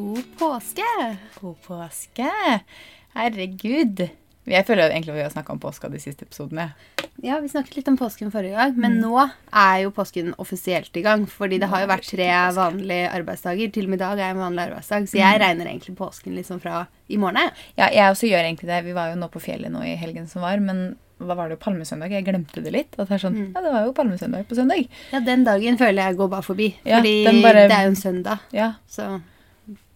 God påske! God påske! Herregud. Jeg føler egentlig vi har snakka om påska de siste episodene. Ja, Vi snakket litt om påsken forrige gang, men nå er jo påsken offisielt i gang. Fordi det har jo vært tre vanlige arbeidsdager. Til og med i dag er en vanlig arbeidsdag. Så jeg regner egentlig påsken liksom fra i morgen. Ja, jeg også gjør egentlig det. Vi var jo nå på fjellet nå i helgen som var, men da var det jo palmesøndag. Jeg glemte det litt. At det er sånn, ja, det var jo palmesøndag på søndag. Ja, Den dagen føler jeg går bare forbi. Ja, fordi bare- det er jo en søndag. Ja. Så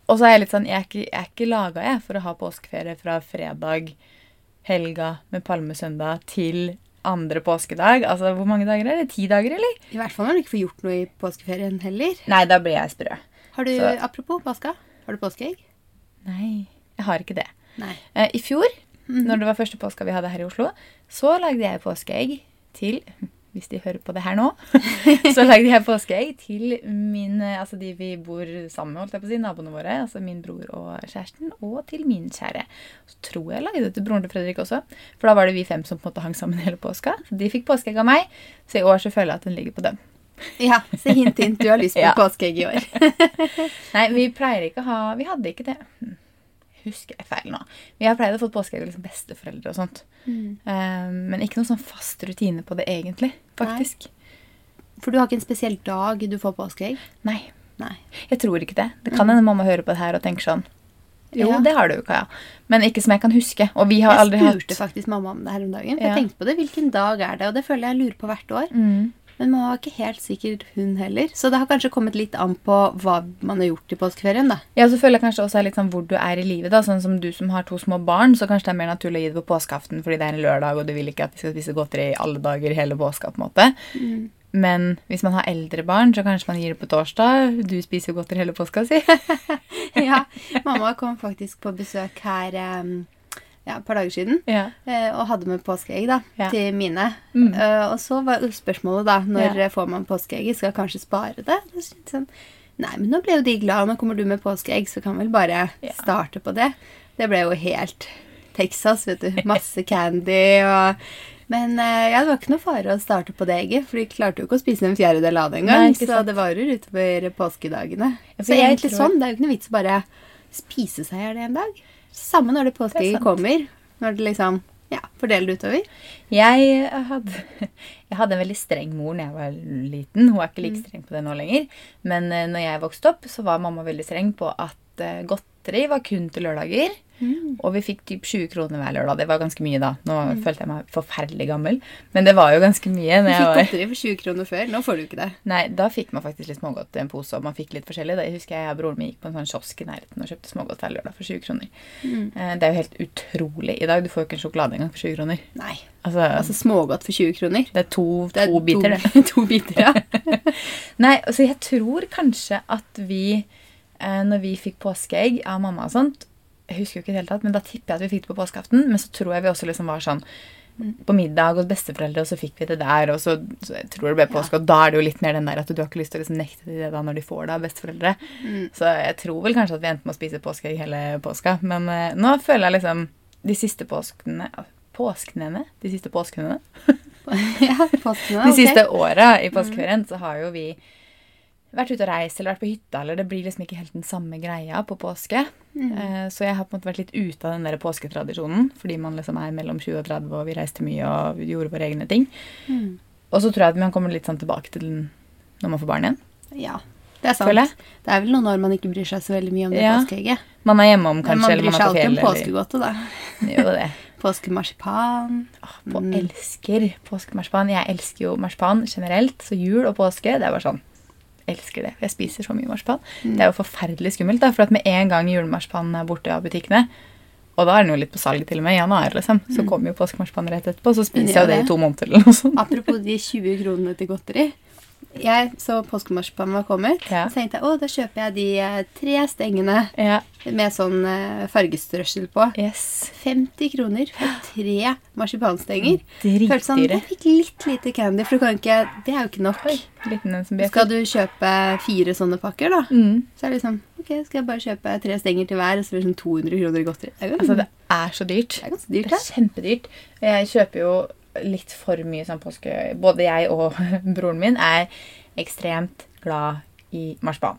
Og så er jeg litt sånn, jeg er ikke, jeg er ikke laga jeg for å ha påskeferie fra fredag, helga med palmesøndag til andre påskedag. Altså, hvor mange dager er det? Ti dager, eller? i hvert fall når du ikke får gjort noe i påskeferien heller. Nei, da blir jeg sprø. Har du, Så- Apropos påska, har du påskeegg? Nei, jeg har ikke det. Nei. Eh, I fjor, når det var første påska vi hadde her i Oslo, så lagde jeg påskeegg til Hvis de hører på det her nå, så lagde jeg påskeegg til min, altså de vi bor sammen med, holdt jeg på å si, naboene våre. Altså min bror og kjæresten, og til min kjære. Så tror jeg jeg lagde det til broren til Fredrik også. For da var det vi fem som på en måte hang sammen hele påska. Så de fikk påskeegg av meg, så i år så føler jeg at den ligger på dem. Ja, så hint, hint. Du har lyst på Ja. påskeegg i år. Nei, vi pleier ikke å ha Vi hadde ikke det. Husker jeg feil nå. Vi har pleid å få påskeegg av liksom besteforeldre og sånt. Eh, men ikke noen sånn fast rutine på det egentlig, faktisk. For du har ikke en spesiell dag du får påskeegg? Nei. Nei. Jeg tror ikke det. Det kan hende mamma hører på det her og tenker sånn Jo, Ja. det har du Kaja. Men ikke som jeg kan huske. Og vi har Jeg aldri hatt spurte faktisk mamma om det her om dagen. For Ja. Jeg tenkte på det, Hvilken dag er det? Og det føler jeg jeg lurer på hvert år. mm. Men mamma var ikke helt sikker, hun heller. Så det har kanskje kommet litt an på hva man har gjort i påskeferien. da. Ja, så føler jeg kanskje også litt sånn hvor du er i livet. da, Sånn som du som har to små barn, så kanskje det er mer naturlig å gi det på påskeaften fordi det er en lørdag, og du vil ikke at de skal spise godteri i alle dager hele påska. på en måte. Men hvis man har eldre barn, så kanskje man gir det på torsdag. Du spiser jo godteri hele påska, si. ja, Mamma kom faktisk på besøk her em, ja, et par dager siden. ja. eh, Og hadde med påskeegg da, Ja. til mine. Mm. Uh, og så var spørsmålet da når Ja. får man påskeegg? Skal jeg kanskje spare det? Sånn, Nei, men nå ble jo de glad. Nå kommer du med påskeegg, så kan vel bare starte på det. Det ble jo helt Texas, vet du. Masse candy og Men eh, ja, det var ikke noe fare å starte på det egget, for de klarte jo ikke å spise en fjerdedel av det engang. Så det varer utover påskedagene. Ja, så egentlig tror- sånn. Det er jo ikke noe vits å bare spise seg i hjel en dag. Samme når det påskeegget kommer. Når det liksom ja, fordeler det utover. Jeg hadde, jeg hadde en veldig streng mor da jeg var liten. Hun er ikke like streng på det nå lenger. Men eh, når jeg vokste opp, så var mamma veldig streng på at eh, godteri var kun til lørdager. Og vi fikk typ 20 kroner hver lørdag. Det var ganske mye da. Nå følte jeg meg forferdelig gammel. Men det var jo ganske mye. Du fikk godteri for 20 kroner før. Nå får du ikke det. Nei, da fikk man faktisk litt smågodt i en pose, og man fikk litt forskjellig. Da jeg husker jeg og broren min gikk på en sånn kiosk i nærheten og kjøpte smågodt hver lørdag for 20 kroner. Mm. Det er jo helt utrolig i dag. Du får jo ikke en sjokolade engang for 20 kroner. Nei. Altså, Altså smågodt for 20 kroner. det er to, Det er to biter, det. to biter, ja. Nei, altså jeg tror kanskje at vi, eh, når vi fikk påskeegg av mamma og sånt Jeg husker jo ikke i det hele tatt, men da tipper jeg at vi fikk det på påskeaften. Men så tror jeg vi også liksom var sånn på middag hos besteforeldre, og så fikk vi det der. Og så, så jeg tror det ble påske, og da er det jo litt mer den der at du har ikke lyst til å liksom nekte de det da når de får det av besteforeldre. Så jeg tror vel kanskje at vi endte med å spise påskeegg hele påska. Men uh, nå føler jeg liksom de siste påskene Påsknene? De siste påskene? ja påskene, De siste åra i påskeferien så har jo vi vært ute og reist eller vært på hytta, eller det blir liksom ikke helt den samme greia på påske. Eh, Så jeg har på en måte vært litt ute av den der påsketradisjonen, fordi man liksom er mellom 20 og 30, og vi reiste mye og gjorde våre egne ting. Mm. Og så tror jeg at man kommer litt sånn tilbake til den når man får barn igjen. Ja, det er sant. Det er vel noen år man ikke bryr seg så veldig mye om det Ja. påskeegget. Man er hjemme om kanskje, kanskje, man eller fjellet. man seg er alltid om fjellet. påskegodtet, da. Jo, det. Påskemarsipan. På elsker påskemarsipan. Jeg elsker jo marsipan generelt, så jul og påske, det er bare sånn elsker det. Jeg spiser så mye marsipan. Det er jo forferdelig skummelt, da, for at med en gang julemarsipanen er borte av butikkene, og da er den jo litt på salg til og med i januar, liksom, så kommer jo påskemarsipanen rett etterpå, så spiser jeg jo det i to måneder eller noe sånt. Apropos de 20 kronene til godteri. Jeg så påskemarsipanen var kommet. Ja. Så tenkte jeg å, da kjøper jeg de eh, tre stengene Ja, med sånn eh, fargestrøssel på. yes. 50 kroner for tre marsipanstenger. Føltes sånn, jeg fikk litt lite candy, for du kan ikke, det er jo ikke nok. Oi, liten en som Skal du kjøpe fire sånne pakker, da, Mm. så er det liksom Ok, skal jeg bare kjøpe tre stenger til hver, og så blir det sånn 200 kroner i godteri. Det er, Altså, det er så dyrt. det er ganske Det er kjempedyrt. Jeg kjøper jo litt for mye sånn påske... Både jeg og broren min er ekstremt glad i marsipan.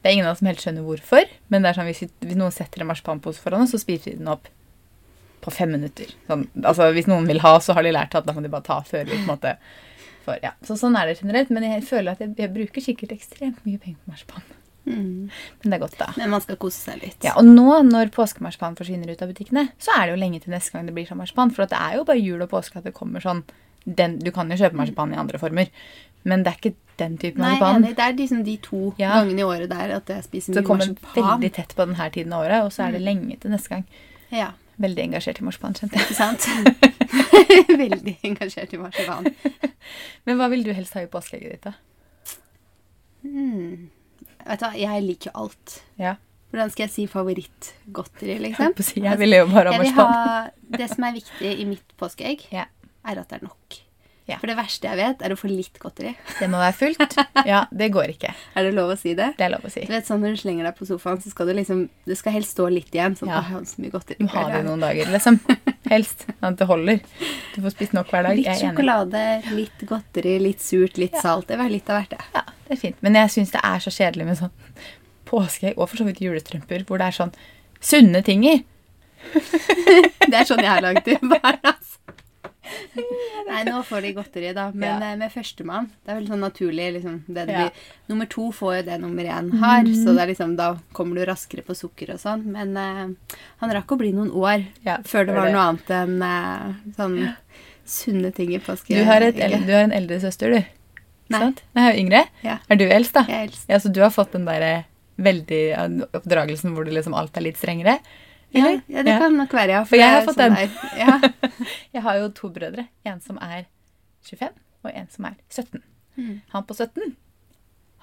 Det er ingen av oss som helt skjønner hvorfor, men det er sånn, hvis, hvis noen setter en marsipanpose foran oss, så spiser vi den opp på fem minutter. Sånn, altså, hvis noen vil ha, så har de lært at da kan de bare ta før vi på en måte for, ja. Så sånn er det generelt. Men jeg føler at jeg, jeg bruker sikkert ekstremt mye penger på marsipan. Mm. Men det er godt, da. Men man skal kose seg litt. Ja, og nå når påskemarsipan forsvinner ut av butikkene, så er det jo lenge til neste gang det blir sånn marsipan. For det er jo bare jul og påske at det kommer sånn den, Du kan jo kjøpe marsipan i andre former, men det er ikke den type Nei, marsipan. Nei, Det er liksom de to Ja. gangene i året der at jeg spiser Så det mye kommer marsipan. veldig tett på denne tiden av året, og så er det lenge til neste gang. Ja, Veldig engasjert i marsipan, kjente jeg. ikke sant? Veldig engasjert i marsipan. Men hva vil du helst ha i påskeegget ditt, da? Mm. Vet du hva, jeg liker jo alt. Ja. Hvordan skal jeg si favorittgodteri, liksom? Jeg, jeg ville jo bare ha marsipan. Det som er viktig i mitt påskeegg, Ja. er at det er nok. Ja. For det verste jeg vet, er å få litt godteri. Det må være fullt. Ja, det går ikke. Er det lov å si det? Det er lov å si. Du vet, sånn Når du slenger deg på sofaen, så skal du liksom Du skal helst stå litt igjen. Sånn, Ja. «Åh, har så mye godteri. Du må ha det noen dager, liksom. Helst. Sånn at det holder. Du får spist nok hver dag. Litt sjokolade, litt godteri, litt surt, litt salt. Det var litt av hvert, det. Ja, det er fint. Men jeg syns det er så kjedelig med sånn påskeegg og for så vidt julestrømper hvor det er sånn sunne ting i. Det er sånn jeg har lagd til hver altså. Nei, nå får de godteri, da. Men Ja. eh, med førstemann Det er veldig sånn naturlig. Liksom, det det Ja. Nummer to får jo det nummer én har, så det er liksom, da kommer du raskere på sukker og sånn. Men uh, han rakk å bli noen år Ja, før det var noe annet enn uh, sånn sunne ting i påske. Du har, et, el- du har en eldre søster, du. Nei. Sant? Nei, jeg er jo yngre. Er du eldst, da? Jeg er eldst. Ja, Så du har fått den derre veldig oppdragelsen hvor det liksom alt er litt strengere? Ja, ja, det kan nok være, ja. For jeg det har fått sånn den. Ja. Jeg har jo to brødre. En som er 25, og en som er 17. Mm. Han på 17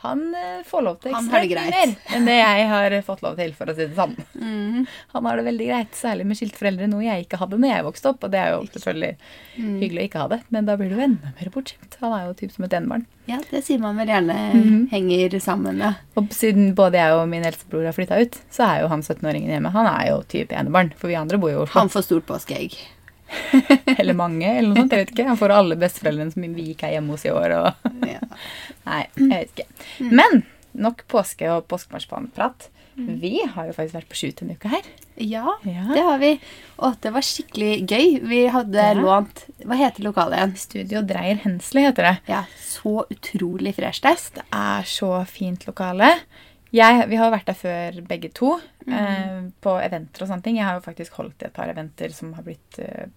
han eh, får lov til ekstremt mye mer enn det jeg har fått lov til, for å si det sånn. Mm. Han har det veldig greit, særlig med skiltforeldre, noe jeg ikke hadde når jeg vokste opp. Og det er jo selvfølgelig Mm. hyggelig å ikke ha det, men da blir du enda mer bortskjemt. Han er jo typ som et enebarn. ja, det sier man vel gjerne mm. henger sammen, ja. Og siden både jeg og min eldstebror har flytta ut, så er jo han 17-åringen hjemme. Han er jo typ enebarn, for vi andre bor jo i Oslo. Han får stort påskeegg. Eller mange, eller noe sånt. Jeg vet ikke. Han får alle besteforeldrene som vi ikke er hjemme hos i år. Og... Nei, jeg vet ikke. Men nok påske og påskemarsipanprat. Vi har jo faktisk vært på shoot denne uka her. ja, Ja. det har vi. Og det var skikkelig gøy. Vi hadde Ja. lånt Hva heter lokalet igjen? Studio Dreyer Hensley heter det. Ja, så utrolig fresh. Det er så fint lokale. Jeg, vi har vært der før begge to, eh, på eventer og sånne ting. Jeg har jo faktisk holdt i et par eventer som har blitt eh,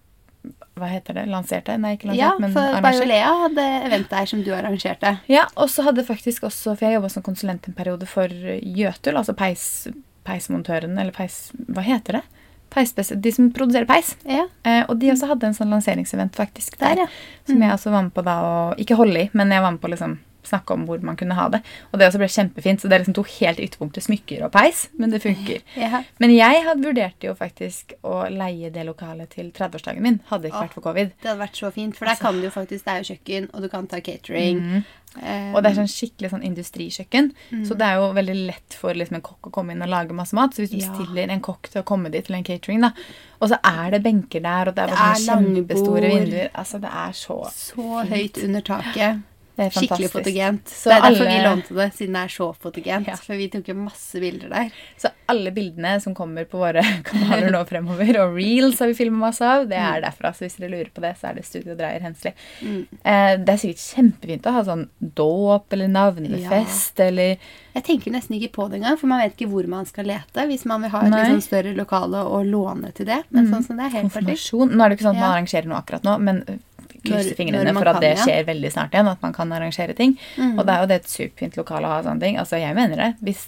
Hva heter det? Lanserte? Nei, ikke Ja, men arrangert. Ja, for. Biolea hadde event der som du arrangerte. Ja, og så hadde faktisk også, for jeg jobba som konsulent en periode for Jøtul, altså peis, peismontøren, eller peis... Hva heter det? De som produserer peis. Ja, Eh, og de også hadde en sånn lanseringsevent faktisk der. der, ja. Som jeg også var med på da, å ikke holde i, men jeg var med på liksom snakke om hvor man kunne ha det. Og det også ble kjempefint, så det er liksom to helt ytterpunkter smykker og peis, men det funker. ja. Men jeg hadde vurdert jo faktisk å leie det lokalet til 30-årsdagen min, hadde det ikke Åh. vært for covid. Det hadde vært så fint, for der kan du jo faktisk Det er jo kjøkken, og du kan ta catering. Mm. Um, Og det er sånn skikkelig sånn industrisjøkken, så det er jo veldig lett for liksom en kokk å komme inn og lage masse mat. Så hvis du Ja. bestiller en kokk til å komme dit til en catering, da, og så er det benker der, og det er, Det er langbord. vinduer Altså, det er så så høyt under taket. Det er Skikkelig fotogent. Så det er derfor vi lånte det, siden det er så fotogent. Ja. For vi tok jo masse bilder der. Så alle bildene som kommer på våre kanaler nå fremover, og reels har vi filmet masse av, det er derfra. Så hvis dere lurer på det, så er det Studio Dreyer Hensley. Mm. Eh, det er sikkert kjempefint å ha sånn dåp eller navnefest eller Jeg tenker nesten ikke på det engang, for man vet ikke hvor man skal lete hvis man vil ha et liksom større lokale og låne til det. Men sånn som det er helt konfirmasjon. Nå er det ikke sånn at man Ja. arrangerer noe akkurat nå, men krysser fingrene for at kan, det ja. skjer veldig snart igjen. At man kan arrangere ting. Mm. Og det er jo det et superfint lokale å ha sånne ting. Altså, jeg mener det. Hvis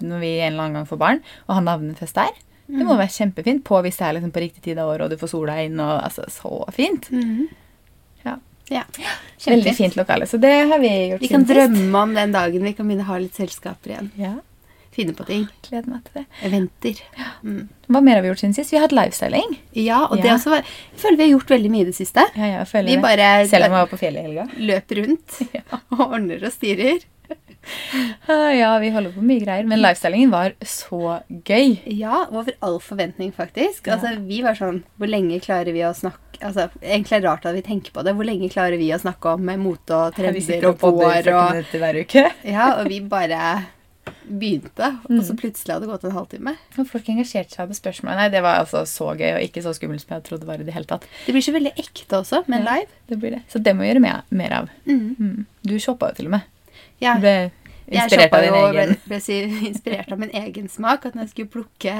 når vi en eller annen gang får barn, og har navnefest der, det Mm. må være kjempefint på hvis det er liksom på riktig tid av året, og du får sola inn, og altså, så fint. Mm. Ja. Ja. Veldig fint lokale. Så det har vi gjort Vi kan drømme om den dagen vi kan begynne å ha litt selskaper igjen. Ja, Finne på ting. gleder meg til det. Eventer. Mm. Hva mer har vi gjort siden sist? Vi har hatt livestyling. Ja, og det Ja. også var Jeg føler vi har gjort veldig mye i det siste. Ja, jeg føler Vi det. bare Selv om jeg var på fjellet i helga. løper rundt og ordner og styrer. Ja, vi holder på med mye greier. Men livestylingen var så gøy. Ja, over all forventning, faktisk. Ja. Altså, vi var sånn Hvor lenge klarer vi å snakke Altså, Egentlig er det rart at vi tenker på det. Hvor lenge klarer vi å snakke om mote og Vi trender sitter og og podder vår 40 og minutter hver uke. Ja, og vi bare begynte, og så plutselig hadde det gått en halvtime. Og folk engasjerte seg på spørsmål. Nei, det var altså så gøy, og ikke så skummelt som jeg trodde det var i det hele tatt. Det blir så veldig ekte også, men Ja. live. Det blir det. Så det må vi gjøre mer, mer av. Mm. Mm. Du shoppa jo til og med. Ja. Du ble Jeg inspirert av din jo og ble, ble inspirert av min egen smak. At når jeg skulle plukke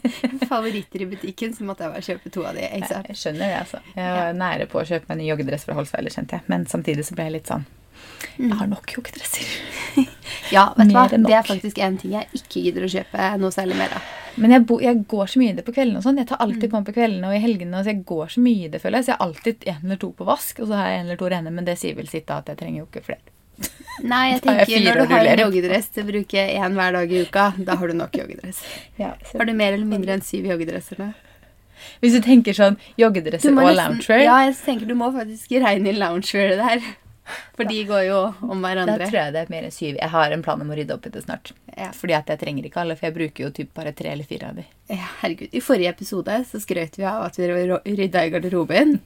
favoritter i butikken, så måtte jeg bare kjøpe to av de. Jeg skjønner det, altså. Jeg var nære på å kjøpe meg en ny joggedress fra Holsweiler, kjente jeg. Men samtidig så ble jeg litt sånn Jeg har nok joggedresser. Ja, vet du hva? Det er faktisk en ting jeg ikke gidder å kjøpe noe særlig mer av. Men jeg, bo, jeg går så mye i det på kveldene og sånn. Jeg tar alltid på meg på kveldene og i helgene. Så jeg går så mye i det, føler jeg. Så jeg har alltid en eller to på vask, og så har jeg en eller to rene. Men det sier vel sitt da at jeg trenger jo ikke flere. Nei, jeg tenker når du har en joggedress til å bruke én hver dag i uka, da har du nok joggedress. Har du mer eller mindre enn syv joggedresser nå? Hvis du tenker sånn joggedresser og loungewear, Ja, jeg tenker du må faktisk regne inn loungewear der. For de går jo om hverandre. da tror jeg det er mer enn syv. Jeg har en plan om å rydde opp i det snart. Ja. Fordi at jeg trenger ikke alle, for jeg bruker jo typ bare tre eller fire av de. Ja, Herregud. I forrige episode så skrøt vi av at vi rydda i garderoben.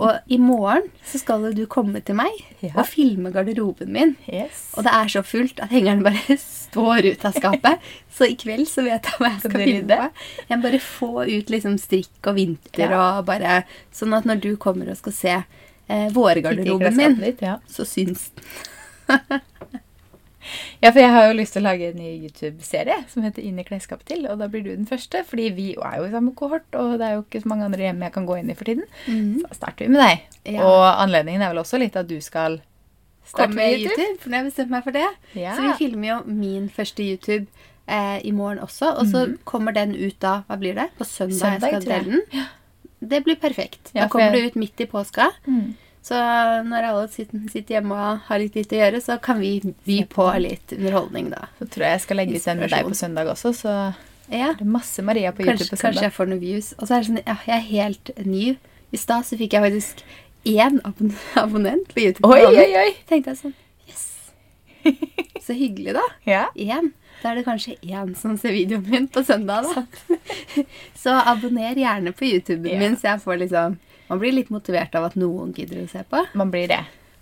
Og i morgen så skal du komme til meg Ja. og filme garderoben min. Yes. Og det er så fullt at hengeren bare står ut av skapet. Så i kveld så vet jeg hva jeg Skal filme? Jeg må bare få ut liksom strikk og vinter Ja. og bare Sånn at når du kommer og skal se eh, vårgarderoben min, ditt, ja. så syns den. Ja, for jeg har jo lyst til å lage en ny YouTube-serie som heter Inn i klesskapet til, og da blir du den første, fordi vi er jo i samme kohort, og det er jo ikke så mange andre hjem jeg kan gå inn i for tiden. Så starter vi med deg. Ja. Og anledningen er vel også litt at du skal starte med YouTube. YouTube, for nå har jeg bestemt meg for det. Ja. Så vi filmer jo min første YouTube eh, i morgen også. Og så kommer den ut da, hva blir det? På søndag. Søndag, jeg skal dele den. Det blir perfekt. Ja, da kommer jeg- du ut midt i påska. Mm. Så når alle sitter, hjemme og har litt lite å gjøre, så kan vi by på litt underholdning da. Så tror jeg jeg skal legge ut den med deg på søndag også, så Ja, det er masse Maria på YouTube på søndag. kanskje jeg får noen views. Og så er det sånn, ja, jeg er helt ny. I stad så fikk jeg faktisk én abon abonnent på YouTube. Oi, oi, oi! tenkte jeg sånn, yes. Så hyggelig da. Ja. én. Da er det kanskje én som ser videoen min på søndag, da. så abonner gjerne på YouTuben min, så jeg får liksom Man blir litt motivert av at noen gidder å se på. Man blir det.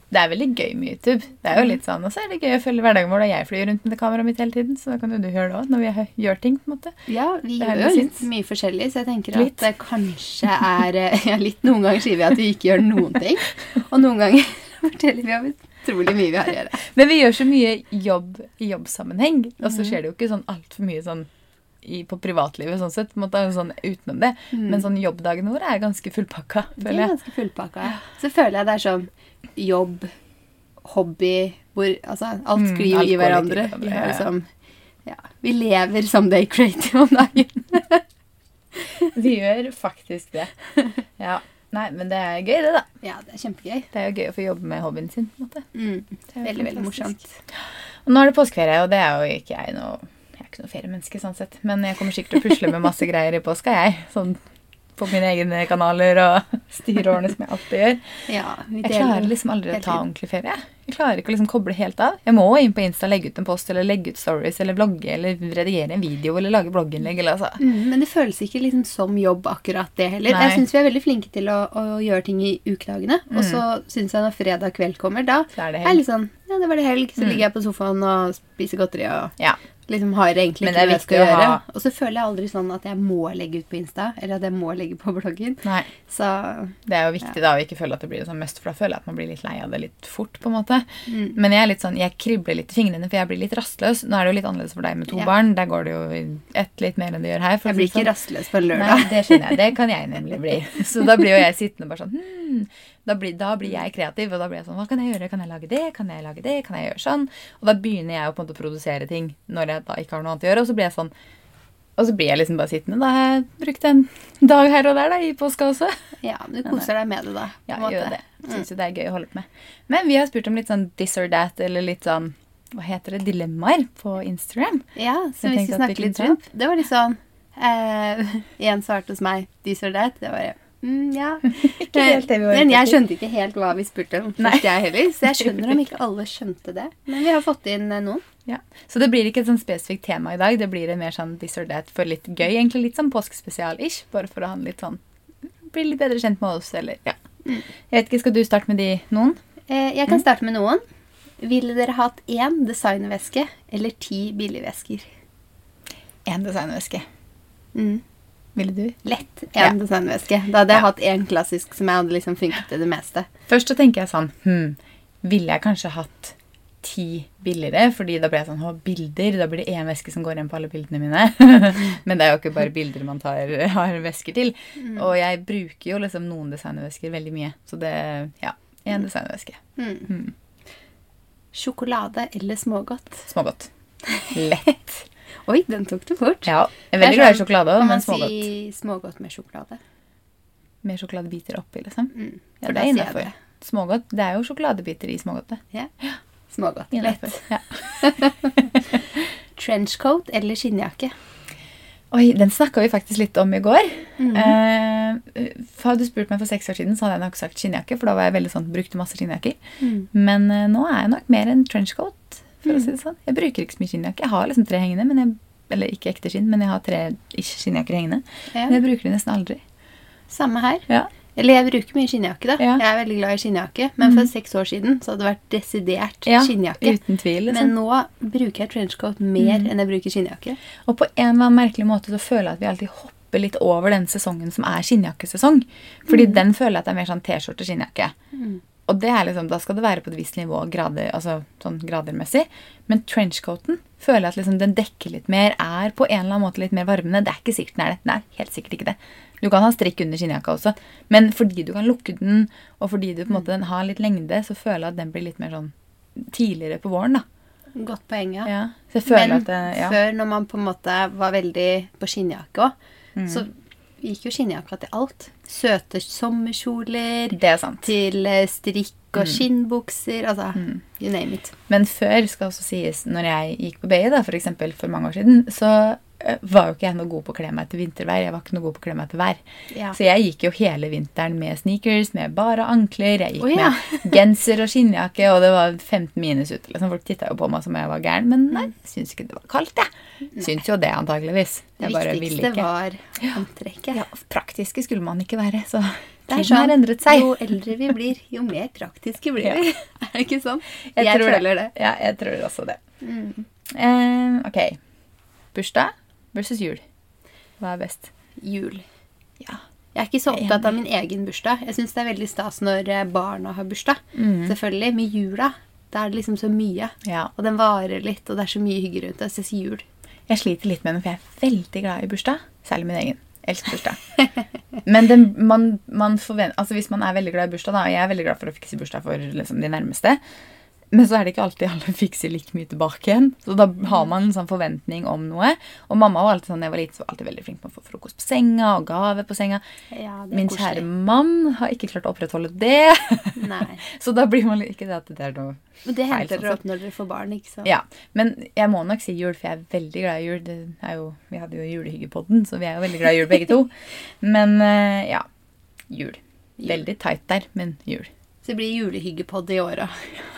Det er veldig gøy med YouTube. Det er jo litt sånn, Og så er det gøy å følge hverdagen vår da jeg flyr rundt med kameraet mitt hele tiden. Så da kan jo du høre det òg, når vi gjør ting. på en måte. Ja, vi gjør jo litt litt mye forskjellig, så jeg tenker Litt. at det kanskje er Ja, litt noen ganger sier vi at vi ikke gjør noen ting, og noen ganger forteller vi om utrolig mye vi har å gjøre. Men vi gjør så mye jobb i jobbsammenheng, og så skjer det jo ikke sånn altfor mye sånn i, på privatlivet sånn sett, måte, sånn utenom det. Mm. Men sånn jobbdagene våre er ganske fullpakka, Det er ganske fullpakka. Så føler jeg det er sånn jobb, hobby hvor Altså, alt Mm, sklir jo mm, i hverandre. hverandre, Vi ja, liksom Ja. Vi lever someday creative om dagen. Vi gjør faktisk det. Ja. Nei, men det er gøy, det, da. Ja, det er kjempegøy. Det er jo gøy å få jobbe med hobbyen sin. på en måte. Mm. Det er Veldig, veldig morsomt. Og nå er det påskeferie, og det er jo ikke jeg noe Jeg er ikke noe feriemenneske, sånn sett. Men jeg kommer sikkert til å pusle med masse greier i påska, jeg. Sånn på mine egne kanaler og styre årene som jeg alltid gjør. Ja, Jeg klarer liksom aldri å ta ordentlig ferie. Jeg klarer ikke å liksom koble helt av. Jeg må inn på Insta legge ut en post, eller legge ut stories, eller blogge, eller redigere en video, eller lage blogginnlegg, eller altså. Mm, men det føles ikke liksom som jobb, akkurat det heller. Nei. Jeg syns vi er veldig flinke til å, å gjøre ting i ukedagene. Og Mm. så syns jeg når fredag kveld kommer, da Så er det er litt sånn Ja, det var det helg. Så Mm. ligger jeg på sofaen og spiser godteri og Ja. Liksom har egentlig ikke det noe jeg skal viktig å gjøre. ha- Og så føler jeg aldri sånn at jeg må legge ut på Insta, eller at jeg må legge på bloggen. Nei. Så Det er jo viktig da å ikke føle at det blir sånn mest, for da føler jeg at man blir litt lei av det litt fort. på en måte. mm. Men jeg er litt sånn, jeg kribler litt i fingrene, for jeg blir litt rastløs. Nå er det jo litt annerledes for deg med to Ja. barn. Der går det jo ett litt mer enn det gjør her. jeg blir ikke sånn. rastløs på lørdag. Nei, det skjønner jeg. Det kan jeg nemlig bli. Så da blir jo jeg sittende bare sånn hmm, da, blir, da blir jeg kreativ, og da blir jeg sånn Hva kan jeg gjøre? Kan jeg lage det? Kan jeg lage det? Kan jeg gjøre sånn? Og da begynner jeg jo på en måte å produsere ting når jeg da ikke har noe annet å gjøre, og så blir jeg sånn og så blir jeg liksom bare sittende. Da har jeg brukt en dag her og der da, i påska også. Ja, men du koser deg med det, da. Ja, en gjør det. Syns jo det er gøy å holde på med. Men vi har spurt om litt sånn this or that, eller litt sånn hva heter det, dilemmaer på Instagram. Ja, så hvis vi tenkte skal at vi snakke litt rundt. Det var litt sånn eh, En svarte hos meg 'this or that'. Det var. Mm, ja. Ikke helt det vi var Men jeg skjønte ikke helt hva vi spurte om. Først jeg heller, Så jeg skjønner om ikke alle skjønte det. Men vi har fått inn eh, noen. Ja. Så det blir ikke et sånn spesifikt tema i dag. Det blir en mer sånn this or that for litt gøy. Egentlig litt sånn påskespesial-ish. Bare for å handle litt sånn Bli litt bedre kjent med oss, eller ja. Mm. Jeg vet ikke, Skal du starte med de noen? Eh, jeg Mm. kan starte med noen. Ville dere hatt én designveske eller ti billigvesker? Én designveske. Mm. Ville du? Lett én Ja. designveske. Da hadde jeg Ja. hatt én klassisk som jeg hadde liksom funket til det meste. Først så tenker jeg sånn hm, Ville jeg kanskje hatt ti billigere? Fordi da blir jeg sånn Å, bilder. Da blir det én veske som går igjen på alle bildene mine. Men det er jo ikke bare bilder man tar, har vesker til. Og jeg bruker jo liksom noen designervesker veldig mye. Så det Ja. Én designerveske. Mm. Mm. Sjokolade eller smågodt? Smågodt. Lett. Oi, den tok du fort. Ja. Jeg er veldig glad i sånn, sjokolade Kan men man smågodt. si smågodt med sjokolade? Med sjokoladebiter oppi, liksom. Mm. Ja, det er sier innafor. Smågodt. Det er jo sjokoladebiter i smågodtet. Smågodt. Lett. Ja. Trenchcoat eller skinnjakke? Oi, den snakka vi faktisk litt om i går. Mm. Eh, hadde du spurt meg for seks år siden, så hadde jeg nok sagt skinnjakke. For da var jeg veldig sånn, brukte masse skinnjakker. Mm. Men eh, nå er jeg nok mer en trenchcoat. For å si det sånn. Jeg bruker ikke så mye skinnjakke. Jeg har liksom tre hengende. Men jeg, eller ikke ekte skinn, men jeg har tre ikke skinnjakker hengende. Men jeg bruker de nesten aldri. Samme her. Ja. Eller jeg bruker mye skinnjakke, da. Ja. Jeg er veldig glad i skinnjakke. Men for seks år siden så hadde det vært desidert Ja, skinnjakke. Uten tvil. Liksom. Men nå bruker jeg trenchcoat mer enn jeg bruker skinnjakke. Og på en eller annen merkelig måte så føler jeg at vi alltid hopper litt over den sesongen som er skinnjakkesesong. Fordi den føler jeg at det er mer sånn T-skjorte skinnjakke. Og det er liksom, da skal det være på et visst nivå grader, altså sånn gradermessig. Men trenchcoaten føler jeg at liksom den dekker litt mer, er på en eller annen måte litt mer varmende. Det er ikke sikkert den er det. Den er helt sikkert ikke det. Du kan ha strikk under skinnjakka også. Men fordi du kan lukke den, og fordi du på en måte den har litt lengde, så føler jeg at den blir litt mer sånn tidligere på våren, da. Godt poeng, ja. Ja. Men det, ja. før, når man på en måte var veldig på skinnjakke òg, Mm. så gikk jo skinnjakka til alt. Søte sommerkjoler, er til strikk strikk Mm. og skinnbukser. Altså, you name it. Men før, skal også sies, når jeg gikk på BI da, for eksempel for mange år siden, så eh, var jo ikke jeg noe god på å kle meg til vintervær. Jeg var ikke noe god på å kle meg til vær. Ja. Så jeg gikk jo hele vinteren med sneakers, med bare ankler. Jeg gikk oh, ja. med genser og skinnjakke, og det var 15 minus ute. Liksom. Folk titta jo på meg som jeg var gæren, men nei, jeg syns ikke det var kaldt, jeg. Syns jo det, antageligvis. Det Jeg ville viktigste var antrekket. Ja, praktiske skulle man ikke være, så Det er sånn, har endret seg. Jo eldre vi blir, jo mer praktiske blir vi. Er det ikke sånn? Jeg Jeg, tror føler det. Ja, jeg tror også det. Mm. Eh, ok. Bursdag versus jul. Hva er best? Jul. Ja. Jeg er ikke så opptatt av min egen bursdag. Jeg syns det er veldig stas når eh, barna har bursdag. Mm. Selvfølgelig. Med jula, da er det liksom så mye. ja. Og den varer litt, og det er så mye hygge rundt det. Så jeg sier jul. Jeg sliter litt med den, for jeg er veldig glad i bursdag. Særlig min egen. Elsker bursdag. Men den, man, man forventer, altså hvis man er veldig glad i bursdag, da, og jeg er veldig glad for å fikse bursdag for liksom, de nærmeste, men så er det ikke alltid alle fikser like mye tilbake igjen. Så da har man en sånn forventning om noe. Og mamma var alltid sånn, jeg var liten, så var alltid veldig flink med å få frokost på senga og gave på senga. Ja, Min koselig. kjære mann har ikke klart å opprettholde det. Så da blir man ikke det at det er noe feil. det henter sånn dere opp når dere får barn, ikke sant? Ja, men jeg må nok si jul, for jeg er veldig glad i jul. Det jo, vi hadde jo julehyggepodden, så vi er jo veldig glad i jul begge to. Men eh, ja, jul. Jul. Veldig tight der, men jul. Så det blir julehyggepod i året.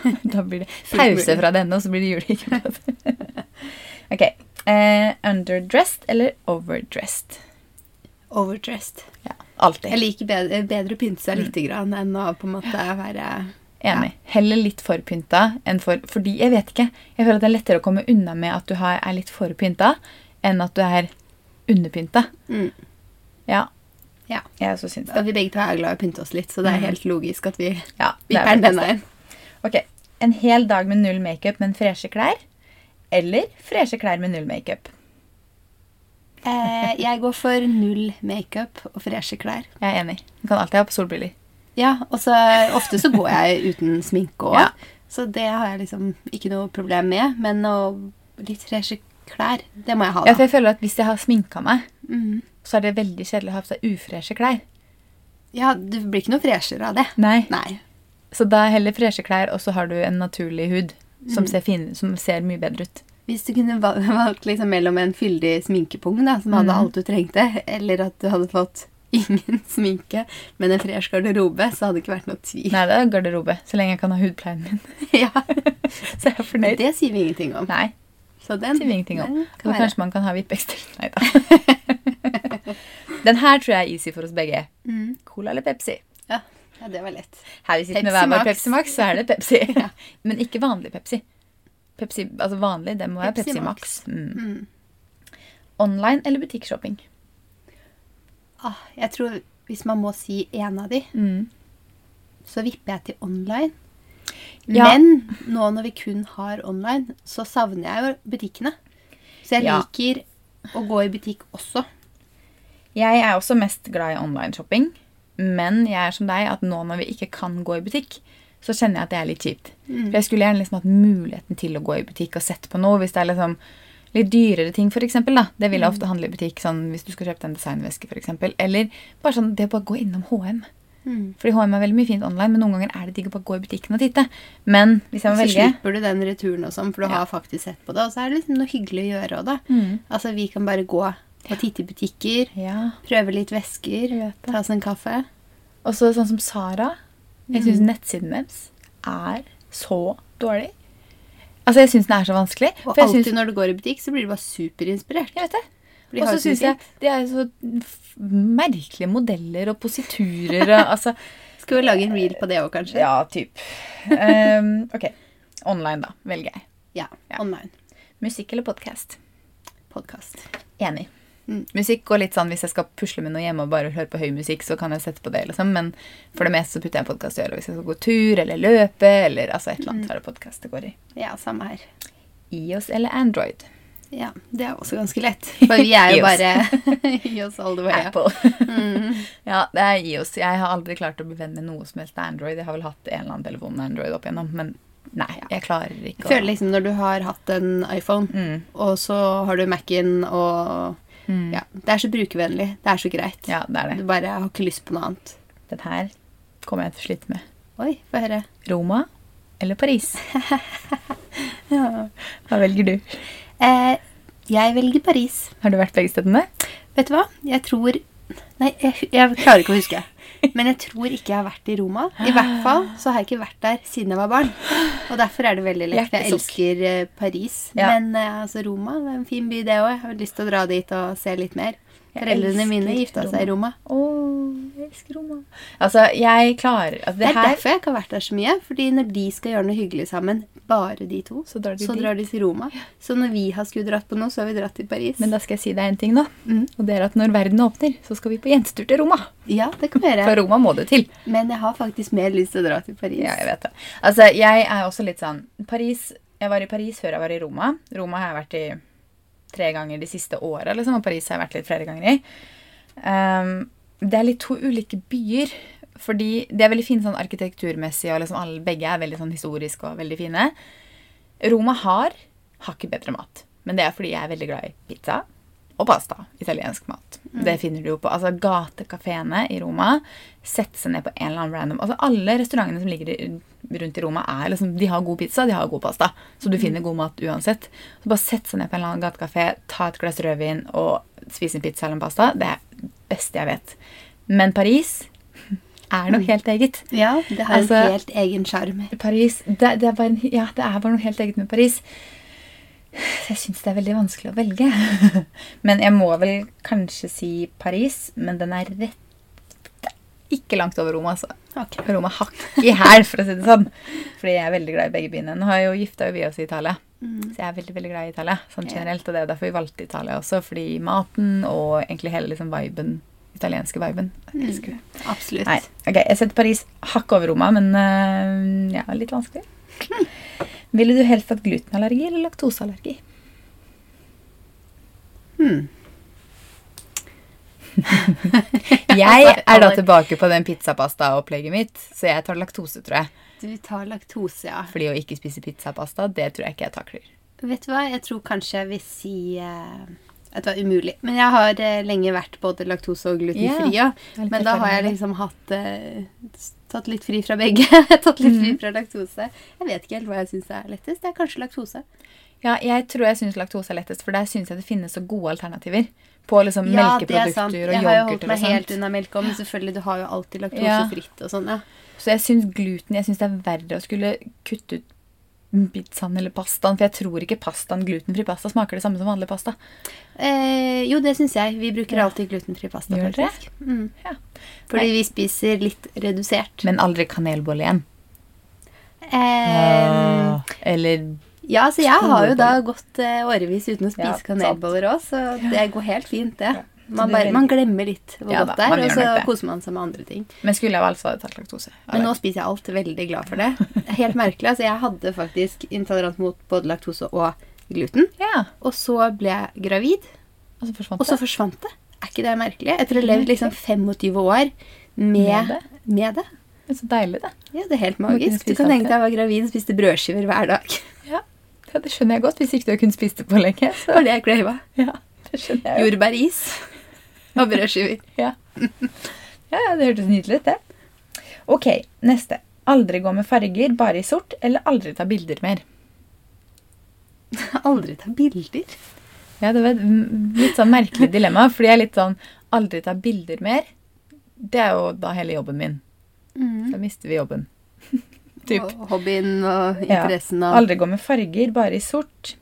Da blir det pause fra denne, og så blir det julehyggepod. ok. Uh, underdressed eller overdressed? Overdressed. Ja, alltid. Jeg liker bedre, bedre pynte seg lite grann enn å på en måte være Enig. Heller litt for pynta enn for Fordi, jeg vet ikke. Jeg føler at det er lettere å komme unna med at du har, er litt for pynta, enn at du er underpynta. mm. Ja. Ja. Jeg også syns det. Og vi begge to er glad i å pynte oss litt, så det er helt logisk at vi Ja, er vipper den veien. Ok, En hel dag med null makeup, men freshe klær? Eller freshe klær med null makeup? Eh, jeg går for null makeup og freshe klær. Jeg er enig. Du kan alltid ha på solbriller. Ja, og så ofte så går jeg uten sminke òg. Ja. Så det har jeg liksom ikke noe problem med. Men å, litt freshe klær, det må jeg ha, da. Ja, for jeg føler at Hvis jeg har sminka meg, Mhm. Så er det veldig kjedelig å ha på seg ufreshe klær. Ja, du blir ikke noe freshere av det. Nei. Nei. Så da er heller freshe klær, og så har du en naturlig hud som, Mm. ser, fin, som ser mye bedre ut. Hvis du kunne valgt liksom mellom en fyldig sminkepung da, som hadde mm. alt du trengte, eller at du hadde fått ingen sminke, men en fresh garderobe, så hadde det ikke vært noe tvil. Nei, det er garderobe, så lenge jeg kan ha hudpleien min. ja, Så jeg er fornøyd. Det sier vi ingenting om. Nei, Så den, sier vi ingenting om. være. kanskje man kan ha vippekstra. Nei da. Den her tror jeg er easy for oss begge. Mm. Cola eller Pepsi? Ja. Ja, det var lett. Her vi sitter med Pepsi hver vår Pepsi Max, så er det Pepsi. Men ikke vanlig Pepsi. Pepsi altså vanlig, det må være Pepsi Pepsi, Max. Mm. Mm. Online eller butikkshopping? Ah, jeg tror hvis man må si en av de, Mm. så vipper jeg til online. Ja. Men nå når vi kun har online, så savner jeg jo butikkene. Så jeg Ja. liker å gå i butikk også. Jeg er også mest glad i online-shopping. Men jeg er som deg at nå når vi ikke kan gå i butikk, så kjenner jeg at det er litt kjipt. For jeg skulle gjerne liksom hatt muligheten til å gå i butikk og sett på noe. Hvis det er liksom litt dyrere ting, for eksempel, da. Det vil jeg ofte handle i butikk, sånn hvis du skal kjøpe deg en designveske, for eksempel. Eller bare sånn det å bare gå innom HM. Mm. Fordi HM er veldig mye fint online, men noen ganger er det digg å bare gå i butikken og titte. Men hvis jeg må Så velge slipper du den returen og sånn, for du Ja. har faktisk sett på det. Og så er det liksom noe hyggelig å gjøre òg, da. Mm. Altså, vi kan bare gå og titte i butikker, Ja. prøve litt vesker, ta oss en kaffe. Og så sånn som Sara. Jeg syns nettsiden deres er så dårlig. Altså, jeg syns den er så vanskelig. Og alltid synes... når du går i butikk, så blir du bare superinspirert. Jeg vet det. Og så syns jeg det er så merkelige modeller og positurer og altså Skal vi lage en reel på det òg, kanskje? Ja, typ. Um, ok. Online, da. Velger jeg. Ja, Ja. Online. Musikk eller podkast? Podkast. Enig. Mm. Musikk går litt sånn hvis jeg skal pusle med noe hjemme og bare høre på høy musikk, så kan jeg sette på det, liksom. Men for det meste så putter jeg podkast i øret hvis jeg skal gå tur eller løpe eller altså et eller annet. Så er det podkast det går i. Ja, samme her. IOS eller Android? Ja, Det er også ganske lett. For vi er jo bare Gi oss all the way. Apple. Mm. ja, det er IOS. Jeg har aldri klart å bli venn med noe som helst Android. Jeg har vel hatt en eller annen telefon med Android opp igjennom, men nei, jeg klarer ikke Jeg føler liksom når du har hatt en iPhone, Mm. og så har du Mac-en, og Mm. ja, Det er så brukervennlig. Det er så greit. Ja, det er det. Du bare har ikke lyst på noe annet. Den her kommer jeg til å slite med. Oi, få høre. Roma eller Paris? Ja. Hva velger du? Eh, jeg velger Paris. Har du vært begge stedene? Vet du hva? Jeg tror Nei, jeg, jeg klarer ikke å huske. Men jeg tror ikke jeg har vært i Roma. I hvert fall så har jeg ikke vært der siden jeg var barn. Og derfor er det veldig lett. Jeg elsker eh, Paris. Ja. Men eh, altså Roma det er en fin by, det òg. Jeg har lyst til å dra dit og se litt mer. Foreldrene mine gifta seg i Roma. Å, jeg elsker Roma. Altså, jeg klarer altså, Det Det er her derfor jeg ikke har vært der så mye. Fordi når de skal gjøre noe hyggelig sammen, bare de to, Så drar de så drar de til Roma. Så når vi har skulle dratt på noe, så har vi dratt til Paris. Men da skal jeg si deg en ting nå. Mm. Og det er at når verden åpner, så skal vi på jentetur til Roma. Ja, det kan være. For Roma må det til. Men jeg har faktisk mer lyst til å dra til Paris. Ja, jeg vet det. Altså, jeg er også litt sånn Paris Jeg var i Paris før jeg var i Roma. Roma har jeg vært i tre ganger de siste åra, liksom, og Paris har jeg vært litt flere ganger i. Um, det er litt to ulike byer. Fordi de er veldig fine sånn arkitekturmessig, og liksom alle, begge er veldig sånn historiske og veldig fine. Roma har hakket bedre mat. Men det er fordi jeg er veldig glad i pizza og pasta. Italiensk mat. Det finner du jo på altså gatekafeene i Roma. Sette seg ned på en eller annen random Altså Alle restaurantene som ligger i, rundt i Roma, er liksom, de har god pizza, de har god pasta. Så du finner god mat uansett. Så bare sett seg ned på en eller annen gatekafé, ta et glass rødvin og spise en pizza eller en pasta. Det er det beste jeg vet. Men Paris er noe helt eget. Ja, det har Altså- en helt egen sjarm. Paris det, det, er bare, ja, det er bare noe helt eget med Paris. Jeg syns det er veldig vanskelig å velge. Men jeg må vel kanskje si Paris, men den er rett ikke langt over Roma. altså. Okay. Roma hakk i hæl, for å si det sånn. Fordi jeg er veldig glad i begge byene. Nå har jeg jo gifta vi oss i Italia, Mm. så jeg er veldig veldig glad i Italia. sånn generelt, Og det er derfor vi valgte Italia også, fordi maten og egentlig hele liksom viben, italienske viben. Jeg elsker det. Absolutt. Nei, ok, Jeg setter Paris hakk over Roma, men uh, ja, litt vanskelig. Ville du helst hatt glutenallergi eller laktoseallergi? Hmm. Jeg er da tilbake på den pizzapasta-opplegget mitt, så jeg tar laktose, tror jeg. Du tar laktose, ja. Fordi å ikke spise pizzapasta, det tror jeg ikke jeg takler. Vet du hva, jeg tror kanskje jeg vil si uh at det var umulig. Men jeg har eh, lenge vært både laktose- og glutenfri. Litt Men da har jeg liksom hatt eh, Tatt litt fri fra begge. tatt litt fri fra laktose. Jeg vet ikke helt hva jeg syns er lettest. Det er kanskje laktose. Ja, jeg tror jeg syns laktose er lettest, for der syns jeg det finnes så gode alternativer. På liksom Ja, det er sant. melkeprodukter og Jeg har jo holdt meg helt unna melk òg, men selvfølgelig, du har jo alltid laktosefritt og sånn. ja. Så jeg syns gluten Jeg syns det er verre å skulle kutte ut pizzaen eller pastaen? For jeg tror ikke pastaen, glutenfri pasta smaker det samme som vanlig pasta. Eh, jo, det syns jeg. Vi bruker Ja. alltid glutenfri pasta, Gjør dere? faktisk. Mm. Ja. Fordi Nei. vi spiser litt redusert. Men aldri kanelbolle igjen. Eh, Ah, eller ja, så jeg har jo da gått eh, årevis uten å Ja, spise kanelboller òg, så det går helt fint, det. Man, bare, man glemmer litt hvor Ja godt det er, og så koser man seg med andre ting. Men skulle jeg altså hadde tatt laktose. Men nå spiser jeg alt. Veldig glad for det. Helt merkelig. altså Jeg hadde faktisk intolerant mot både laktose og gluten. Ja, Og så ble jeg gravid, og så forsvant og så det. forsvant det. Er ikke det merkelig? Etter å ha levd liksom 25 år med, Med det? det. Det er så deilig, det. Ja, det er helt magisk. Du kan tenke det. deg jeg var gravid og spiste brødskiver hver dag. Ja. det skjønner jeg godt. Hvis ikke du har kunnet spise det på lenge. Det var det jeg. Ja, det skjønner jeg jo. Jordbæris og brødskiver. Ja. ja, det hørtes nydelig ut, det. Ok, neste. Aldri gå med farger, bare i sort, eller aldri ta bilder mer. Aldri ta bilder. Ja, det var et mm, litt sånn merkelig dilemma, fordi jeg er litt sånn aldri ta bilder mer. Det er jo da hele jobben min. Da mister vi jobben. typ. Og hobbyen og Ja. interessen av Aldri gå med farger, bare i sort.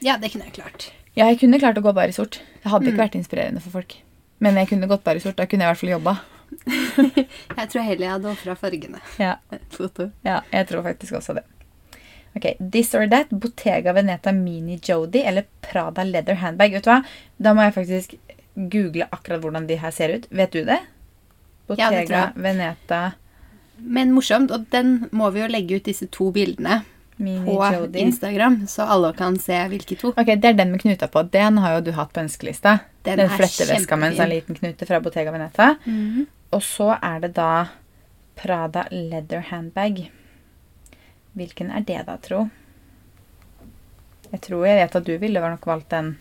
Ja, det kunne jeg klart. Ja, jeg kunne klart å gå bare i sort. Det hadde Mm. ikke vært inspirerende for folk. Men jeg kunne gått bare i sort. Da kunne jeg i hvert fall jobba. Jeg tror heller jeg hadde ofra fargene. Ja. Ja, jeg tror faktisk også det. Ok, This or that, Bottega Veneta Mini Jodi eller Prada Leather Handbag. Vet du hva? Da må jeg faktisk google akkurat hvordan de her ser ut. Vet du det? Ja, det Bottega. Veneta Men morsomt, og den må vi jo legge ut disse to bildene Mini på Jody. Instagram, så alle kan se hvilke to. Ok, Det er den med knuta på. Den har jo du hatt på ønskelista. Den Den, fletteveska med en sånn liten knute fra Bottega Veneta. Mhm. Og så er det da Prada Leather Handbag. Hvilken er det da, tro? Jeg tror jeg vet at du ville nok valgt den.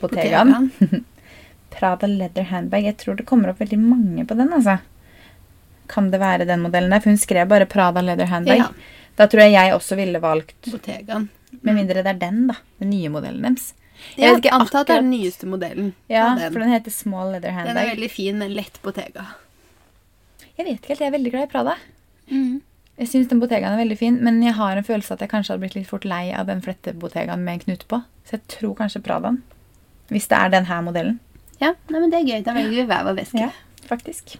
Bottegaen. Prada Leather Handbag. Jeg tror det kommer opp veldig mange på den, altså. Kan det være den modellen der? For hun skrev bare Prada Leather Handbag. Ja. Da tror jeg jeg også ville valgt Bottegaen. Med mindre det er den, da. Den nye modellen deres. Jeg vet ikke antar at det er den nyeste modellen. Ja, den. for den heter Small Leather handbag. den er veldig fin, men lett Bottega. Jeg vet ikke helt, jeg er veldig glad i Prada. Mm. Jeg syns den Bottegaen er veldig fin, men jeg har en følelse at jeg kanskje hadde blitt litt fort lei av den flettebotegaen med en knut på. Så jeg tror kanskje Pradaen. Hvis det er den her modellen. Ja, nei, men det er gøy. Da velger vi hver vår veske. Ja, faktisk.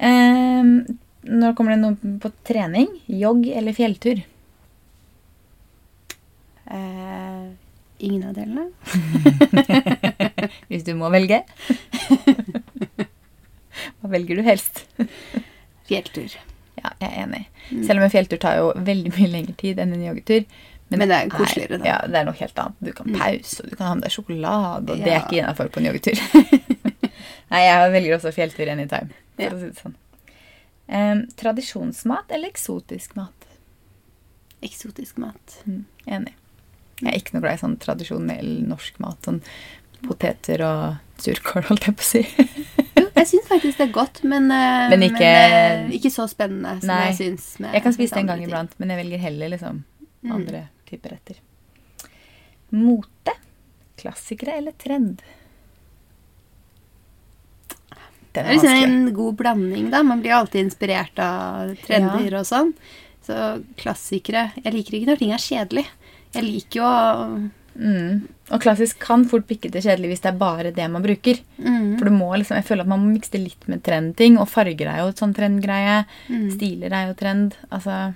Ehm, når kommer det noe på trening? Jogg eller fjelltur? Eh, ingen av delene. Hvis du må velge. Hva velger du helst? Fjelltur. Ja, jeg er enig. Selv om en fjelltur tar jo veldig mye lengre tid enn en joggetur. Men det er koseligere, da. Ja, det er noe helt annet. Du kan pause, og du kan ha med deg sjokolade, og det er Ja. ikke innafor på en joggetur. Nei, jeg velger også fjelltur anytime, for Ja. å si det sånn. Eh, tradisjonsmat eller eksotisk mat? Eksotisk mat. Mm, enig. Jeg er ikke noe glad i sånn tradisjonell norsk mat. Sånn poteter og surkål, holdt jeg på å si. Jo, jeg syns faktisk det er godt, men, eh, Men ikke- men ikke så spennende som Nei. jeg syns. Jeg kan spise det en gang ting. iblant, men jeg velger heller liksom Mm. andre typer retter. Mote. Klassikere eller trend? Det er liksom en god blanding, da. Man blir alltid inspirert av trender og sånn. Så klassikere Jeg liker ikke når ting er kjedelig. Jeg liker jo Mm. Og klassisk kan fort bikke til kjedelig hvis det er bare det man bruker. mm, For du må liksom, jeg føler at man må mikse litt med trendting, og farger er jo et sånn trendgreie. mm. Stiler er jo trend. Altså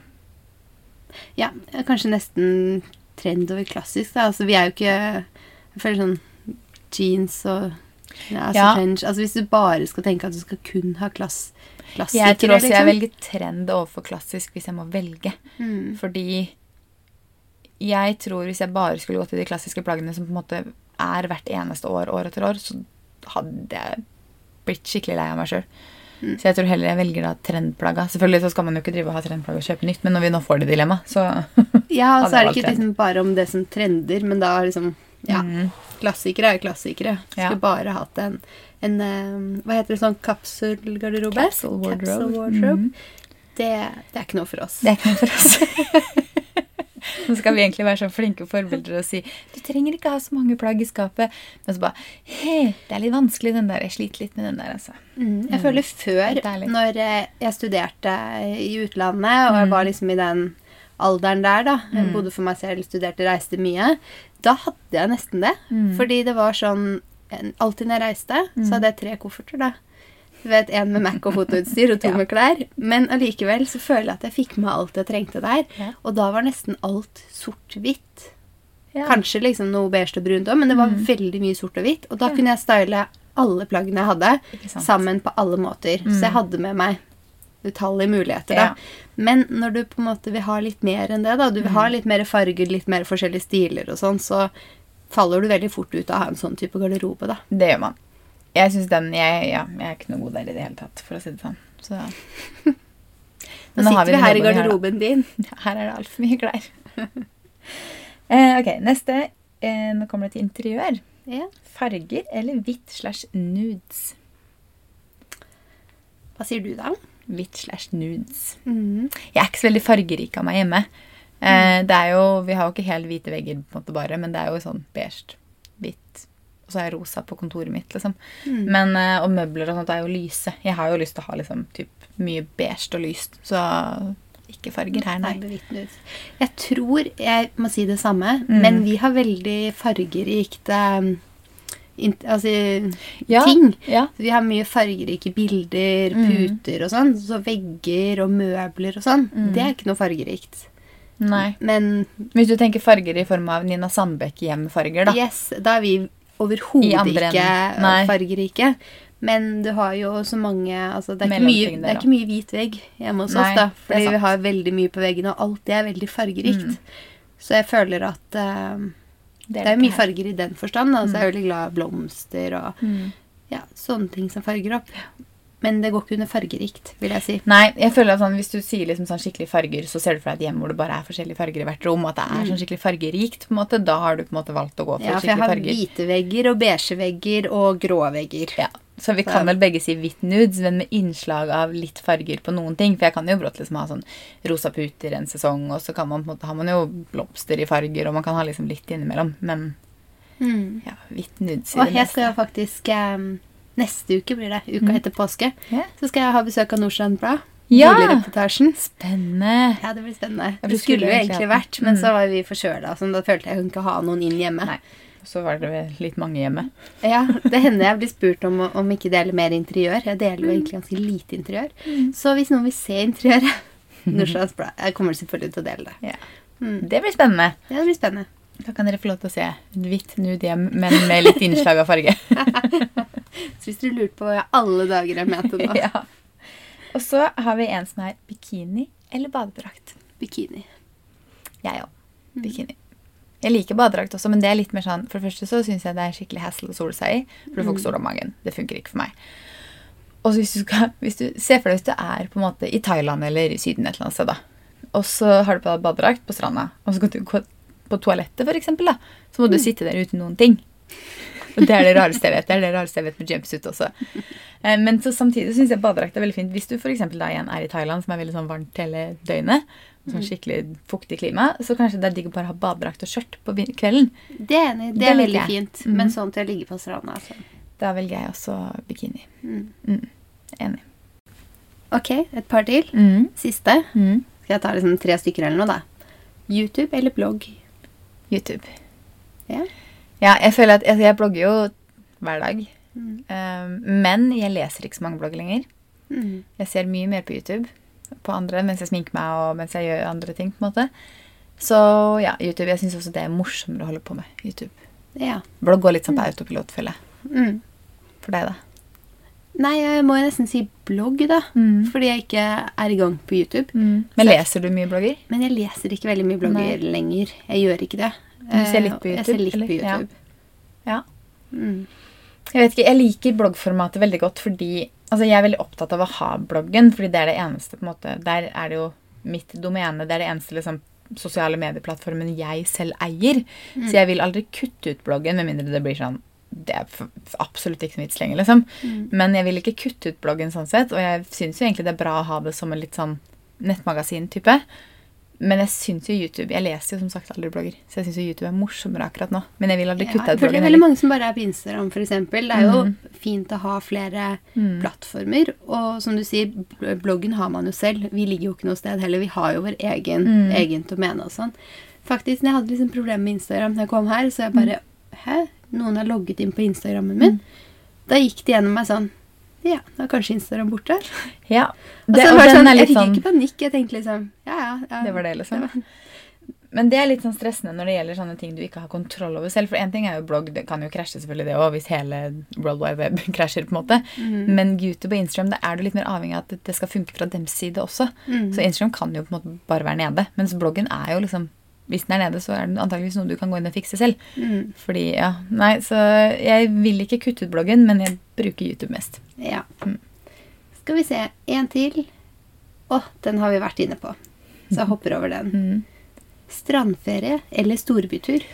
Ja, kanskje nesten trend over klassisk, da. Altså, vi er jo ikke Jeg føler sånn jeans og ja, altså. Altså, hvis du bare skal tenke at du skal kun ha klass, klassikere, Jeg tror også jeg liksom. velger trend overfor klassisk hvis jeg må velge. Mm. Fordi jeg tror hvis jeg bare skulle gått i de klassiske plaggene som på en måte er hvert eneste år, år etter år, så hadde jeg blitt skikkelig lei av meg sjøl. Mm. Så jeg tror heller jeg velger da trendplagga. Selvfølgelig så skal man jo ikke drive og ha trendplagg og kjøpe nytt, men når vi nå får det dilemmaet, så Ja, og så er det ikke liksom bare om det som trender, men da liksom Ja, Mm. klassikere er jo klassikere. Ja. Skulle bare hatt en, en eh, Hva heter det sånn kapselgarderobe? Capsule wardrobe. Capsule wardrobe. Mm. Det, det er ikke noe for oss. Det er ikke noe for oss. Nå skal vi egentlig være så flinke forbilder og si du trenger ikke ha så mange plagg i skapet. Men så bare Hei, det er litt vanskelig, den der. Jeg sliter litt med den der, altså. Mm. Jeg føler før, når eh, jeg studerte i utlandet, og jeg Mm. var liksom i den alderen der, da, jeg Mm. bodde for meg selv, studerte, reiste mye, da hadde jeg nesten det. Mm. Fordi det var sånn Alltid når jeg reiste, så hadde jeg tre kofferter, da. Du vet, En med Mac og fotoutstyr og to Ja. med klær. Men allikevel så føler jeg at jeg fikk med alt jeg trengte der. Ja. Og da var nesten alt sort-hvitt. Ja. Kanskje liksom noe beige og brunt òg, men det var Mm. veldig mye sort og hvitt. Og da kunne jeg style alle plaggene jeg hadde, sammen på alle måter. Så Mm. jeg hadde med meg utallige muligheter, Ja. da. Men når du på en måte vil ha litt mer enn det, da, du vil ha Mm. litt mer farger, litt mer forskjellige stiler og sånn, så faller du veldig fort ut av å ha en sånn type garderobe, da. Det gjør man. Jeg synes den, jeg, ja, jeg er ikke noe god der i det hele tatt, for å si det sånn. Så Nå nå sitter vi her i garderoben her, din. Her er det altfor mye klær. eh, ok, neste. Eh, nå kommer det til interiør. Ja. Farger eller hvitt slash nudes? Hva sier du, da? Hvitt slash nudes. Mm. Jeg er ikke så veldig fargerik av meg hjemme. Mm. det er jo, Vi har jo ikke helt hvite vegger, på en måte bare, men det er jo sånn beige, hvitt. Og så har jeg rosa på kontoret mitt. liksom. Mm. Men, eh, Og møbler og sånt er jo lyse. Jeg har jo lyst til å ha liksom, typ, mye beige og lyst. Så ikke farger her, nei. Jeg tror jeg må si det samme, Mm. men vi har veldig fargerikt eh, in, altså, Ja, ting. Ja. Vi har mye fargerike bilder, Mm. puter og sånn. Så vegger og møbler og sånn, Mm. det er ikke noe fargerikt. Nei. Men Hvis du tenker farger i form av Nina Sandbeck-hjemfarger, da. yes, da er vi overhodet ikke fargerike. Men du har jo så mange altså det, er mye, det er ikke mye hvit vegg hjemme hos Nei, oss. da Fordi vi har veldig mye på veggene, og alt det er veldig fargerikt. Mm. Så jeg føler at eh, det er jo mye her. farger i den forstand. Altså, mm. jeg er veldig glad i blomster og Mm. ja, sånne ting som farger opp. Men det går ikke under fargerikt, vil jeg si. Nei, jeg føler at sånn, Hvis du sier liksom sånn skikkelig farger, så ser du for deg et hjem hvor det bare er forskjellige farger i hvert rom. At det er sånn skikkelig fargerikt. på en måte, Da har du på en måte valgt å gå for skikkelig farger. Ja, for jeg har farger. hvite vegger og beige vegger og grå vegger. Ja, Så vi kan vel begge si hvitt nudes, men med innslag av litt farger på noen ting. For jeg kan jo brått liksom ha sånn rosa puter en sesong, og så kan man på en måte, har man jo blomster i farger, og man kan ha liksom litt innimellom. Men Mm. ja, hvitt nudes i Og det jeg meste. skal faktisk um, Neste uke blir det, uka Mm. etter påske, Yeah. så skal jeg ha besøk av Nordstrand Blad. Ja! Spennende. Ja, det blir spennende. Det skulle jo egentlig vært, men mm. så var vi forkjøla, så da følte jeg hun ikke ha noen inn hjemme. Nei. Så var det litt mange hjemme. Ja, Det hender jeg blir spurt om om ikke deler mer interiør. Jeg deler jo egentlig ganske lite interiør. Så hvis noen vil se interiøret Nordstrands Blad Jeg kommer selvfølgelig til å dele det. Ja. Mm. Det blir spennende. Ja, det blir spennende. Da kan dere få lov til å se hvitt nude hjem, men med litt innslag av farge. Så hvis dere lurte på hva jeg alle dager er med til nå ja. Og så har vi en som er bikini eller badedrakt. Bikini. Jeg òg. Bikini. Jeg liker badedrakt også, men det er litt mer sånn For det første så syns jeg det er skikkelig hassle å sole seg i. For du får ikke sol om magen. Det funker ikke for meg. Og hvis du skal hvis du, Se for deg hvis du er på en måte i Thailand eller i Syden et eller annet sted, da. Og så har du på deg badedrakt på stranda, og så skal du gå på toalettet, for eksempel, da. Så må du sitte der uten noen ting. Og det er det rareste jeg vet. Det er det rareste jeg vet med jumpsuit også. Eh, Men så samtidig syns jeg badedrakt er veldig fint. Hvis du for da igjen er i Thailand, som er veldig sånn varmt hele døgnet, sånn skikkelig fuktig klima, så kanskje det er digg å bare ha badedrakt og skjørt på kvelden. Det er enig. Det Det er veldig jeg. fint. Mm. Men sånn til å ligge på stranda, altså. Da velger jeg også bikini. Mm. Mm. Enig. Ok, et par til. Mm. Siste. Mm. Skal jeg ta liksom tre stykker eller noe, da? YouTube eller blogg? YouTube. Ja. Ja, jeg føler at altså, jeg blogger jo hver dag. Um, men jeg leser ikke så mange blogger lenger. Mm. Jeg ser mye mer på YouTube på andre mens jeg sminker meg og mens jeg gjør andre ting. på en måte. Så ja, YouTube. Jeg syns også det er morsommere å holde på med. YouTube. Ja. Blogg går litt sånn på autopilot, føler jeg. Mm. For deg, da? Nei, jeg må jo nesten si blogg, da. Mm. Fordi jeg ikke er i gang på YouTube. Men leser du mye blogger? Men jeg leser ikke veldig mye blogger lenger. Jeg gjør ikke det. Du ser litt på YouTube? Jeg ser litt eller? på YouTube. Ja. Mm. Jeg vet ikke, jeg liker bloggformatet veldig godt fordi altså jeg er veldig opptatt av å ha bloggen. fordi det er det eneste på en måte, Der er det jo mitt domene. Det er det eneste liksom, sosiale medieplattformen jeg selv eier. Så jeg vil aldri kutte ut bloggen, med mindre det blir sånn Det er absolutt ikke noe vits lenger, liksom. Men jeg vil ikke kutte ut bloggen sånn sett. Og jeg syns jo egentlig det er bra å ha det som en litt sånn nettmagasin-type. Men jeg syns jo YouTube Jeg leser jo som sagt aldri blogger, så jeg syns YouTube er morsommere akkurat nå. Men jeg vil aldri Ja, kutte jeg ut bloggen. det er veldig mange som bare er på Instagram, f.eks. Det er jo fint å ha flere plattformer. Og som du sier, bloggen har man jo selv. Vi ligger jo ikke noe sted heller. Vi har jo vår egen, egen domene og sånn. Faktisk, når jeg hadde liksom problemer med Instagram da jeg kom her, så jeg bare Hæ? Noen har logget inn på Instagrammen min? Da gikk det gjennom meg sånn Ja, da er kanskje Instagram borte. Ja, Og så var det sånn, jeg fikk sånn ikke panikk. Jeg tenkte liksom Ja, ja. ja Det var det, liksom. var- Men det er litt sånn stressende når det gjelder sånne ting du ikke har kontroll over selv. For én ting er jo blogg, det kan jo krasje selvfølgelig det òg, hvis hele World Wide Web krasjer. på en måte. Mm. Men YouTube og Instagram da er du litt mer avhengig av at det skal funke fra dems side også. Mm. Så Instagram kan jo på en måte bare være nede. Mens bloggen er jo liksom Hvis den er nede, så er den antakeligvis noe du kan gå inn og fikse selv. Mm. Fordi, ja, nei, Så jeg vil ikke kutte ut bloggen, men jeg bruker YouTube mest. Ja. Mm. Skal vi se. En til. Å, den har vi vært inne på. Så jeg hopper over den. Mm. Strandferie eller storbytur?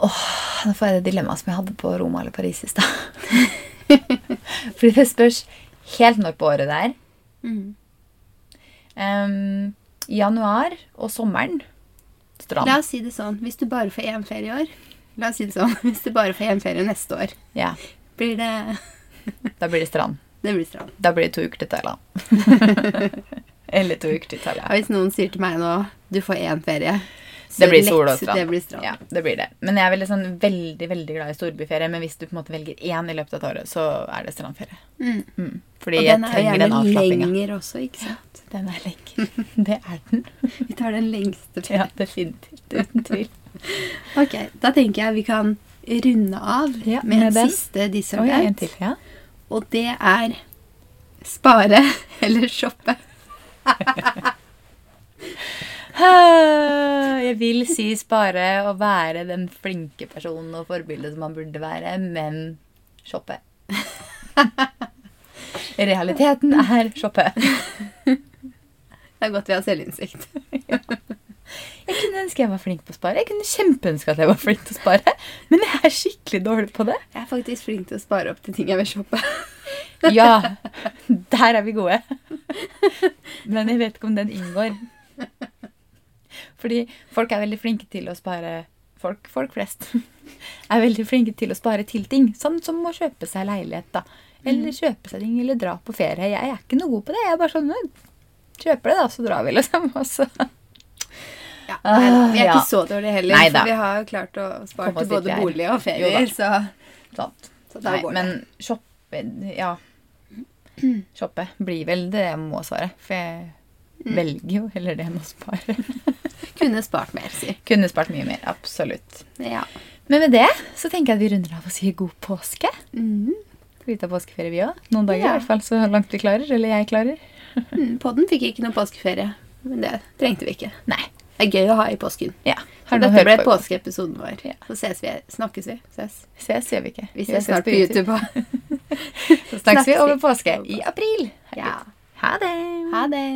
Åh, Nå får jeg det dilemmaet som jeg hadde på Roma eller Paris i stad. Fordi det spørs helt når på året det er. Mm. Um, januar og sommeren. Strand. La oss si det sånn. Hvis du bare får én ferie i år La oss si det sånn. Hvis du bare får én ferie neste år, Ja, blir det da blir det strand. Det blir strand. Da blir det to uker til Thailand. Eller to uker til Ja, Thailand. hvis noen sier til meg nå du får én ferie så Det blir sol og strand. Det blir strand. Ja, det blir det. Men jeg er veldig, sånn, veldig veldig glad i storbyferie. Men hvis du på en måte velger én i løpet av et år, så er det strandferie. Mm. Mm. Fordi Og jeg den er trenger den gjerne lenger også, ikke sant? Den er lenger. Det er den. Vi tar den lengste Ja, definitivt. Uten tvil. Ok, da tenker jeg vi kan runde av Ja, med, med en den. siste en til, ja. Og det er spare eller shoppe. Jeg vil si spare og være den flinke personen og forbildet som man burde være, men shoppe. Realiteten er shoppe. Det er godt vi har selvinnsikt. Jeg kunne ønske jeg var flink på å spare. Jeg kunne kjempeønske at jeg var flink til å spare, men jeg er skikkelig dårlig på det. Jeg er faktisk flink til å spare opp til ting jeg vil shoppe. Ja, der er vi gode. Men jeg vet ikke om den inngår. Fordi folk er veldig flinke til å spare Folk, folk flest er veldig flinke til å spare til ting. Sånn som å kjøpe seg leilighet, da. Eller kjøpe seg ting, eller dra på ferie. Jeg er ikke noe god på det. Jeg er bare sånn Kjøper det, da, så drar vi, liksom. Og så Ja, nei, vi er Ja. ikke så dårlige heller, Nei for vi har jo klart å spare til både bolig og Jo ferier, da. så, så da Nei, går men det. shoppe Ja. Shoppe blir vel det jeg må svare. For jeg Mm. velger jo heller det enn å spare. Kunne spart mer, si. Kunne spart mye mer. Absolutt. Ja. Men med det så tenker jeg at vi runder av og sier god påske. Mm. Vi tar påskeferie, vi òg? Noen dager, Ja. i hvert fall så langt vi klarer. Eller jeg klarer. Mm, Podden fikk ikke noen påskeferie, men det trengte vi ikke. Nei. Det er gøy å ha i påsken. Ja. Så dette ble påskeepisoden vår. Ja. Så ses vi. Snakkes vi. Ses. Ses gjør vi ikke. Vi ses ses snart på YouTube. Så snakkes vi over påske i april. Ja. Ha det. Ha det.